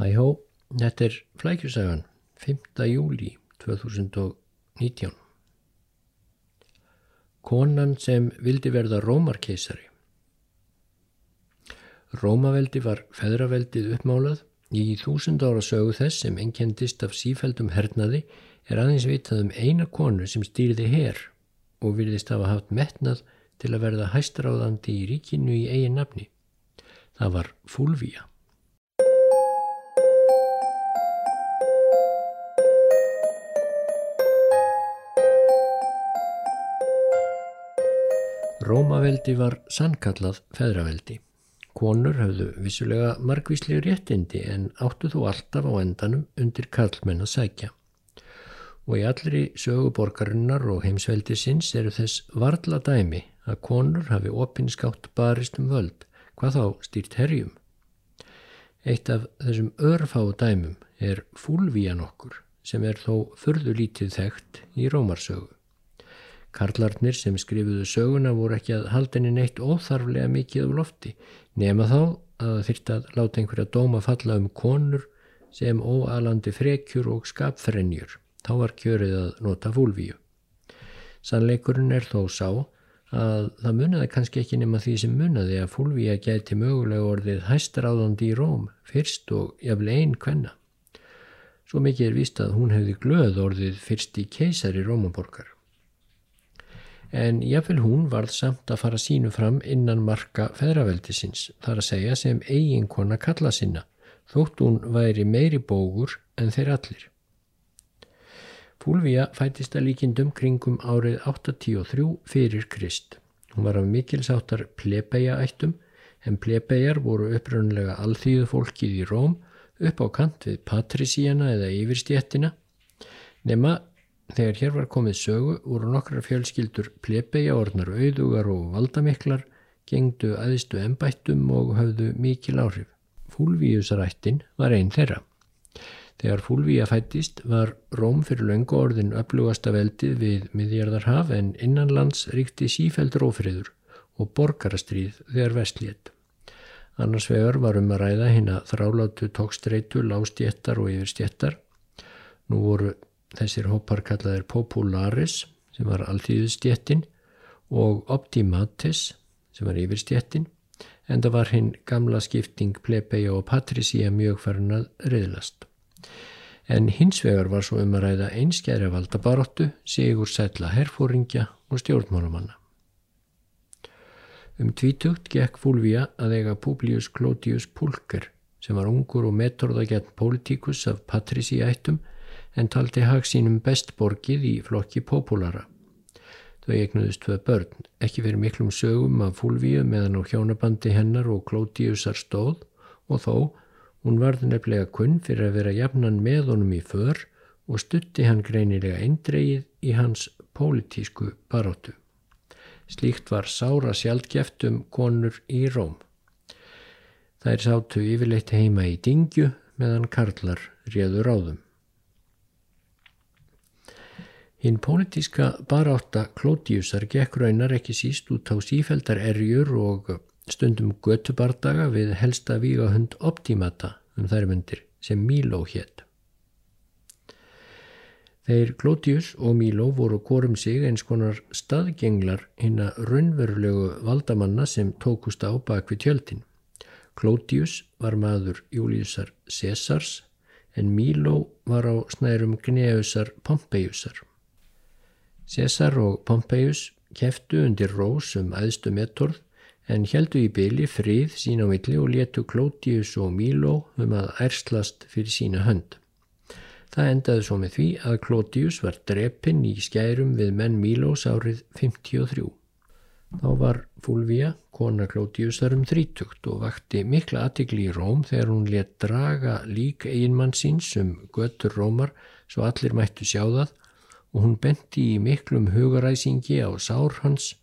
Hæhó, þetta er flækjusagan, 5. júli 2019. Konan sem vildi verða Rómarkeisari. Rómaveldi var feðraveldið uppmálað. Í þúsund ára sögu þess sem ennkendist af sífældum hernaði er aðeins vitað um eina konu sem stýrði herr og virðist hafa haft metnað til að verða hæstráðandi í ríkinu í eigin nafni. Það var Fúlvíja. Rómaveldi var sannkallað feðraveldi. Konur hafðu vissulega margvíslega réttindi en áttu þó alltaf á endanum undir kallmenn að sækja. Og í allri söguborgarinnar og heimsveldi sinns eru þess varla dæmi að konur hafi opinskátt barist um völd, hvað þá stýrt herjum. Eitt af þessum örfáu dæmum er fúlvíjan okkur sem er þó förðu lítið þekkt í Rómarsögu. Karlarnir sem skrifuðu söguna voru ekki að haldinni neitt óþarflega mikið á lofti nema þá að þyrta að láta einhverja dóma falla um konur sem óalandi frekjur og skapfrenjur. Þá var kjörið að nota fúlvíu. Sannleikurinn er þó sá að það muniði kannski ekki nema því sem muniði að fúlvíja gæti mögulega orðið hæstaráðandi í Róm fyrst og jafnvel einn kvenna. Svo mikið er vist að hún hefði glöð orðið fyrst í keisari Rómaborgar en jáfnvel hún varð samt að fara sínu fram innan marka feðraveldisins, þar að segja sem eiginkona kalla sinna, þótt hún væri meiri bógur en þeir allir. Fúlvíja fætist að líkindum kringum árið 83 fyrir Krist. Hún var af mikilsáttar plebejaættum, en plebejar voru upprönnulega alþýðu fólkið í Róm upp á kant við patrísíana eða yfirstjettina, nema Þegar hér var komið sögu voru nokkra fjölskyldur plebbeja orðnar auðugar og valdamiklar, gengdu aðistu ennbættum og höfðu mikil áhrif. Fúlvíusarættin var einn þeirra. Þegar Fúlvíja fættist var Róm fyrir löngu orðin upplugasta veldið við miðjarðarhaf en innanlands ríkti sífældur ófriður og borgarastríð þegar vestlétt. Annars vegar var um að ræða hinn að þrálátu tókstreitu, lástjéttar og yfirstjéttar. Nú voru Þessir hópar kallaðir Popularis sem var alltíðustjettin og Optimatis sem var yfirstjettin en það var hinn gamla skipting plebeja og patrísía mjög farin að reyðlast. En hins vegar var svo um að ræða einskjæri valdabaróttu, sigur sætla herfóringja og stjórnmálamanna. Um tvítugt gekk Fúlvía að eiga Publius Clodius Pulker sem var ungur og metorða gett politíkus af patrísíættum en taldi hag sínum best borgið í flokki populara. Þau eignuðist tvei börn, ekki verið miklum sögum af fúlvíu meðan á hjónabandi hennar og Klótiusar stóð og þó hún varði nefnilega kunn fyrir að vera jafnan með honum í för og stutti hann greinilega eindreið í hans pólitísku baróttu. Slíkt var sára sjálfgeft um konur í Róm. Þær sátu yfirleitt heima í dingju meðan karlar réður áðum. Hinn pólitíska barátta Klótiusar gekk raunar ekki síst út á sífældar erjur og stundum götubardaga við helsta vígahund Optimata um þær myndir sem Míló hétt. Þeir Klótius og Míló voru korum sig eins konar staðgenglar hinn að raunverulegu valdamanna sem tókust á bak við tjöldin. Klótius var maður Júliusar Cesars en Míló var á snærum Gneusar Pompeiusar. César og Pompeius keftu undir rós um aðstu mettorð en heldu í byli frið sín á milli og letu Klótius og Míló um að ærslast fyrir sína hönd. Það endaði svo með því að Klótius var drepinn í skærum við menn Mílós árið 53. Þá var Fúlvía, kona Klótiusar um þrítugt og vakti mikla aðtikli í Róm þegar hún let draga lík eiginmann síns um götur Rómar svo allir mættu sjá það og hún benti í miklum hugaræsingi á sár hans.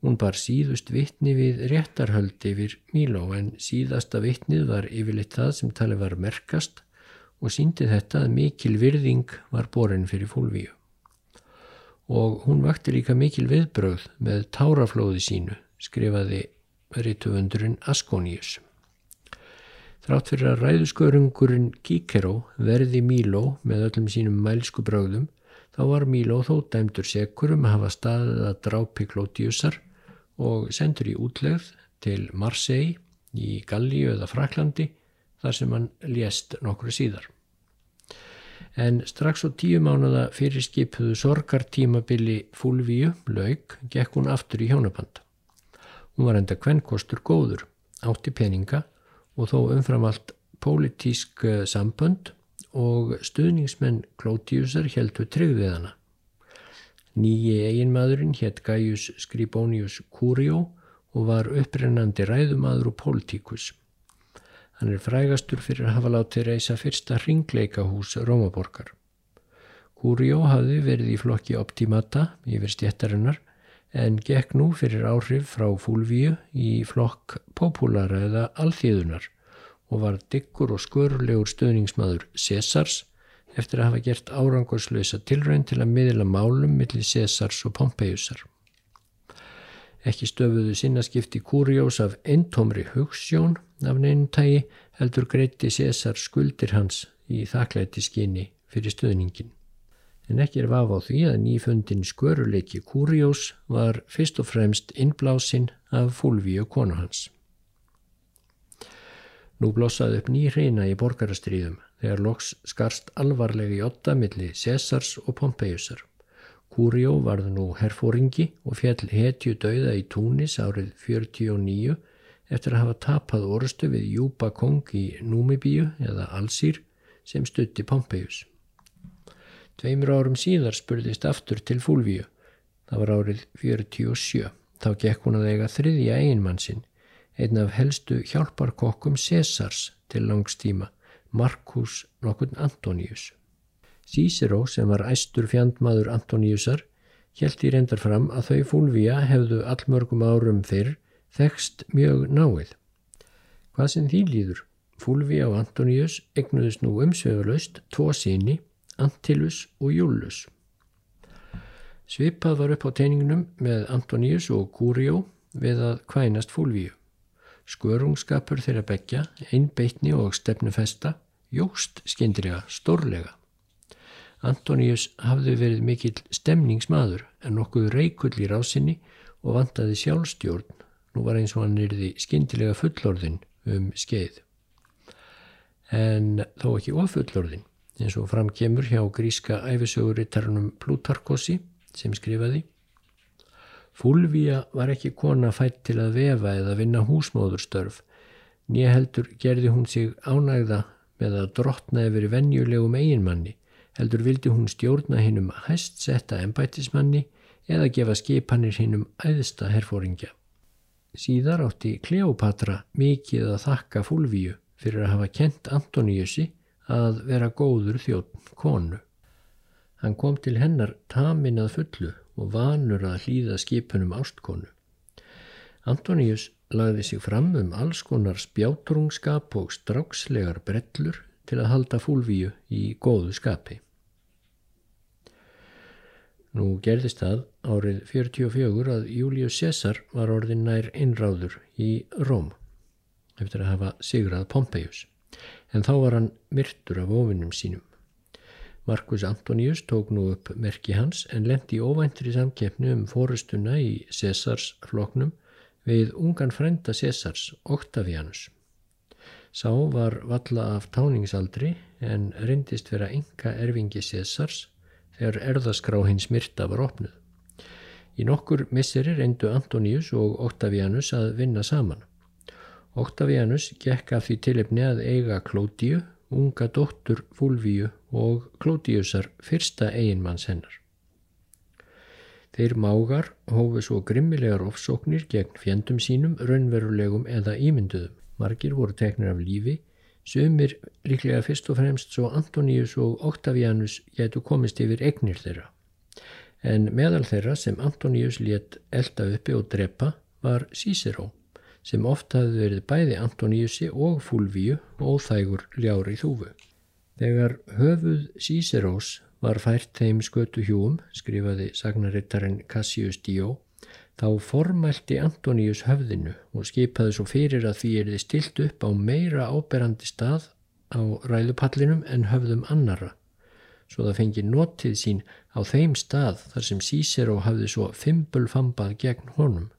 Hún bar síðust vittni við réttarhöld yfir Míló en síðasta vittnið var yfirleitt það sem tali var merkast og síndi þetta að mikil virðing var borin fyrir fólvíu. Og hún vakti líka mikil viðbröð með táraflóði sínu, skrifaði rituvundurinn Askonius. Þrátt fyrir að ræðuskörungurinn Kíkeró verði Míló með öllum sínum mælsku bröðum þá var Míló þó dæmdur sekur um að hafa staðið að drápi Klótiusar og sendur í útlegð til Marseille í Gallíu eða Fraklandi þar sem hann lést nokkru síðar. En strax á tíu mánuða fyrir skipuðu sorgartímabili Fúlvíu, laug, gekk hún aftur í hjónaband. Hún var enda kvennkostur góður, átti peninga og þó umfram allt pólitísk eh, sambönd og stuðningsmenn Klótiusar heldu tryggðið hana. Nýji eiginmaðurinn hétt Gaius Scribonius Curio og var upprennandi ræðumadur og pólitíkus. Hann er frægastur fyrir að hafa látið reysa fyrsta ringleikahús Rómaborgar. Curio hafði verið í flokki Optimata yfir stjættarinnar en gekk nú fyrir áhrif frá Fúlvíu í flokk Populara eða Alþýðunar og var diggur og skörulegur stöðningsmaður Césars eftir að hafa gert árangurslösa tilraun til að miðla málum millir Césars og Pompeiusar. Ekki stöfuðu sinnaskipti Kúriós af eintómri hugssjón af neinntægi heldur greitti César skuldir hans í þakklæti skinni fyrir stöðningin en ekki er vaf á því að nýfundin sköruleiki Kúriós var fyrst og fremst innblásinn af Fúlvíu konu hans. Nú blossaði upp ný hreina í borgarastriðum þegar loks skarst alvarlegi otta milli Césars og Pompeiusar. Kúrió varð nú herfóringi og fjall hetju dauða í Túnis árið 49 eftir að hafa tapað orstu við Júba kong í Númibíu eða Alsýr sem stutti Pompeius. Tveimur árum síðar spurðist aftur til Fúlvíu. Það var árið 47. Þá gekk hún að eiga þriðja eiginmann sinn, einn af helstu hjálparkokkum Césars til langstíma, Markus nokkurn Antoníus. Cícero sem var æstur fjandmaður Antoníusar held í reyndar fram að þau Fúlvíja hefðu allmörgum árum fyrr þekst mjög náið. Hvað sem því líður? Fúlvíja og Antoníus egnuðist nú umsveguleust tvo síni Antilus og Júlus. Svipað var upp á teiningnum með Antoníus og Curio við að kvænast fúlvíu. Skörungskapur þeirra begja, einbeitni og stefnufesta, jógst skindriga, stórlega. Antoníus hafði verið mikill stemningsmaður en nokkuð reikull í rásinni og vantaði sjálfstjórn. Nú var eins og hann yrði skindilega fullorðin um skeið. En þó ekki ofullorðin eins og framkemur hjá gríska æfisögurittarunum Plutarkossi sem skrifaði Fúlvía var ekki kona fætt til að vefa eða vinna húsmóðurstörf nýja heldur gerði hún sig ánægða með að drotna yfir venjulegum eiginmanni heldur vildi hún stjórna hinnum hæst setta ennbættismanni eða gefa skipanir hinnum æðsta herfóringja. Síðar átti Kleopatra mikið að þakka Fúlvíu fyrir að hafa kent Antoníusi að vera góður þjótt konu. Hann kom til hennar tamin að fullu og vanur að hlýða skipunum ástkonu. Antoníus lagði sig fram um alls konar spjátrungskap og strákslegar brellur til að halda fúlvíu í góðu skapi. Nú gerðist það árið 44 að Július Cæsar var orðin nær einráður í Róm eftir að hafa sigrað Pompeius en þá var hann myrtur af ofinnum sínum. Markus Antonius tók nú upp merki hans en lendi óvæntri samkeppnu um fórustuna í Césars floknum við ungan frenda Césars, Octavianus. Sá var valla af táningsaldri en reyndist vera enga erfingi Césars þegar erðaskrá hins myrta var opnuð. Í nokkur misseri reyndu Antonius og Octavianus að vinna saman. Octavianus gekk af því tilipni að eiga Klótíu, unga dóttur Fúlvíu og Klótíusar fyrsta eiginmanns hennar. Þeir mágar hófu svo grimmilegar ofsóknir gegn fjendum sínum, raunverulegum eða ímynduðum. Margir voru teknir af lífi, sömur líklega fyrst og fremst svo Antoníus og Octavianus getu komist yfir egnir þeirra. En meðal þeirra sem Antoníus létt elda uppi og drepa var Cícero sem oft hafði verið bæði Antoníusi og Fúlvíu og þægur ljári þúfu. Þegar höfuð Cícerós var fært þeim skötu hjúum, skrifaði sagnarittarinn Cassius Dio, Þá formælti Antoníus höfðinu og skipaði svo fyrir að því er þið stilt upp á meira áberandi stað á ræðupallinum en höfðum annara, svo það fengi notið sín á þeim stað þar sem Cícero hafði svo fimbulfambað gegn honum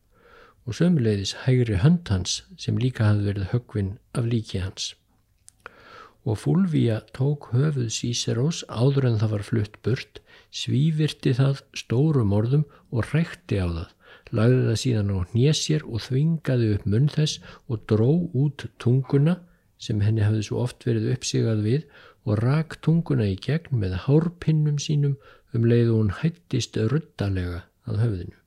og sömuleiðis hægri hönd hans sem líka hafði verið högvinn af líki hans. Og Fulvía tók höfuð Cíceros áður en það var flutt burt, svívirti það stórum orðum og rekti á það lagði það síðan á hnéssér og þvingaði upp munn þess og dró út tunguna sem henni hafði svo oft verið uppsigað við og rak tunguna í gegn með hárpinnum sínum um leið og hún hættist ruddalega að höfðinu.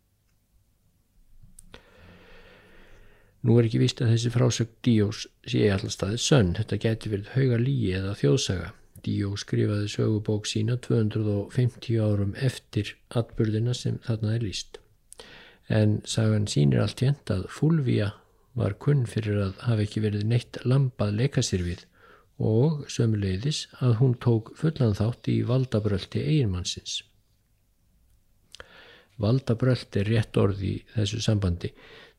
Nú er ekki vist að þessi frásögn Díós sé allstaðið sönn, þetta geti verið hauga líi eða þjóðsaga. Díó skrifaði sögubók sína 250 árum eftir atbyrðina sem þarna er líst en sagan sínir allt jænt að Fúlvía var kunn fyrir að hafa ekki verið neitt lampað leika sér við og sömuleiðis að hún tók fullan þátt í valdabröldi eiginmannsins. Valdabröld er rétt orð í þessu sambandi.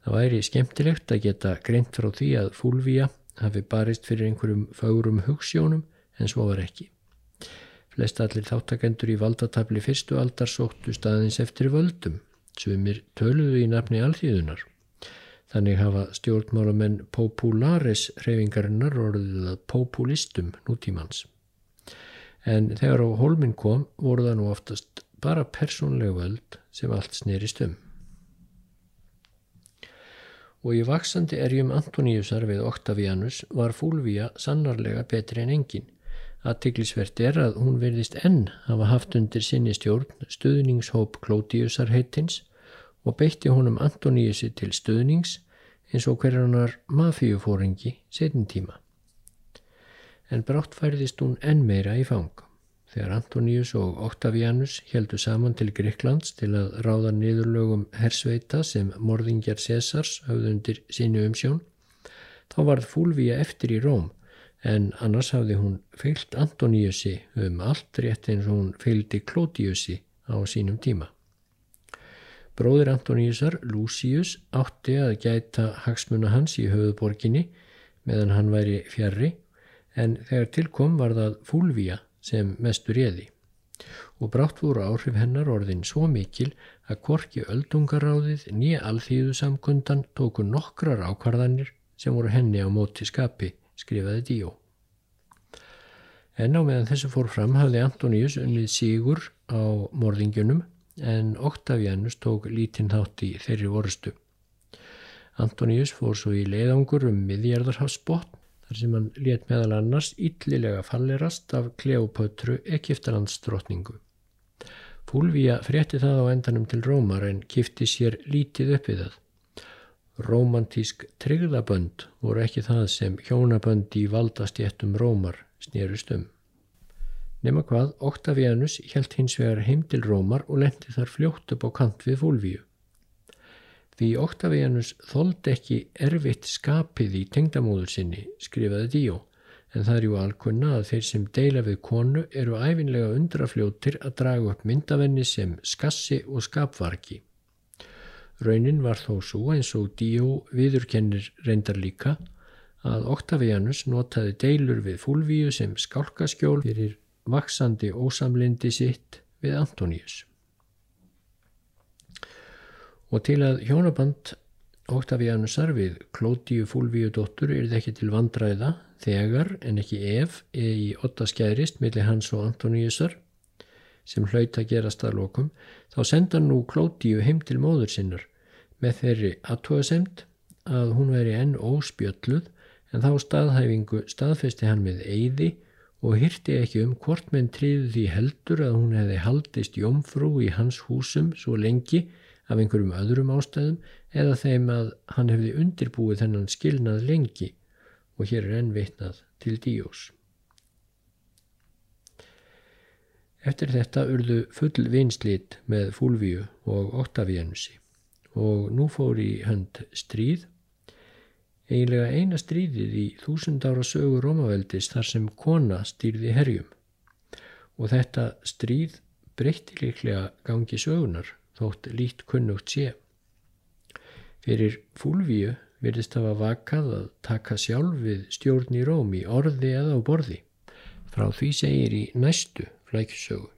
Það væri skemmtilegt að geta greint frá því að Fúlvía hafi barist fyrir einhverjum fárum hugssjónum en svo var ekki. Flest allir þáttakendur í valdatabli fyrstu aldar sóttu staðins eftir völdum Sumir töluðu í nafni alþýðunar. Þannig hafa stjórnmálamenn popularis hreyfingarinnar orðið að populistum nútímans. En þegar á holminn kom voru það nú oftast bara persónlega völd sem allt snerist um. Og í vaksandi erjum Antoníusar við Octavianus var Fúlvía sannarlega betri en engin. Aðtiklisvert er að hún verðist enn hafa haft undir sinni stjórn stuðningshóp Klótiusar heitins og beitti honum Antoníusi til stuðnings eins og hverjanar mafíufóringi setin tíma. En brátt færðist hún enn meira í fang. Þegar Antoníus og Octavianus heldu saman til Greiklands til að ráða niðurlögum hersveita sem morðingjar Césars hafði undir sínu umsjón, þá varð Fúlvíja eftir í Róm en annars hafði hún fyllt Antoníusi um allt rétt eins og hún fylgdi Klótiusi á sínum tíma. Bróðir Antoníusar, Lucius, átti að gæta hagsmuna hans í höfuborginni meðan hann væri fjarrri en þegar tilkom var það Fúlvía sem mestur eði og brátt voru áhrif hennar orðin svo mikil að korki öldungaráðið nýja alþýðu samkundan tóku nokkrar ákvarðanir sem voru henni á móti skapi skrifaði Díó. En á meðan þessu fór fram hafði Antoníus unnið sígur á morðingjunum en Octavianus tók lítinn þátt í þeirri vorustu. Antoníus fór svo í leiðangur um miðjarðarhafsbótt þar sem hann let meðal annars yllilega fallerast af Kleopötru Egiptalandsdrottningu. Fúlvía frétti það á endanum til Rómar en kifti sér lítið upp við það. Rómantísk tryggðabönd voru ekki það sem hjónabönd í valdastjéttum Rómar snerust um. Nefna hvað, Octavianus helt hins vegar heim til Rómar og lendi þar fljótt upp á kant við Fúlvíu. Því Octavianus þóldi ekki erfitt skapið í tengdamóður sinni, skrifaði Díó, en það er ju alkunna að þeir sem deila við konu eru æfinlega undrafljóttir að draga upp myndavenni sem skassi og skapvarki. Raunin var þó svo eins og Díó viðurkennir reyndar líka að Octavianus notaði deilur við Fulvíu sem skálkaskjól fyrir vaksandi ósamlindi sitt við Antoníus. Og til að hjónaband Octavianusar við Klótíu Fulvíu dóttur er það ekki til vandræða þegar en ekki ef eða í otta skæðrist millir hans og Antoníusar sem hlaut að gerast að lokum, þá senda nú Klótíu heim til móður sinnar með þeirri aðtóasemt að hún veri enn óspjölluð en þá staðhæfingu staðfesti hann með eyði og hyrti ekki um hvort menn triði því heldur að hún hefði haldist jómfrú í hans húsum svo lengi af einhverjum öðrum ástæðum eða þeim að hann hefði undirbúið þennan skilnað lengi. Og hér er enn veitnað til díós. Eftir þetta urðu full vinslít með Fúlvíu og Octavianusi og nú fór í hönd stríð, eiginlega eina stríðið í þúsund ára sögu Rómaveldis þar sem kona stýrði herjum. Og þetta stríð breytti líklega gangi sögunar þótt lít kunnugt sé. Fyrir Fúlvíu virðist hafa vakað að taka sjálf við stjórn í Róm í orði eða á borði. Frá því segir í næstu flækjusögu.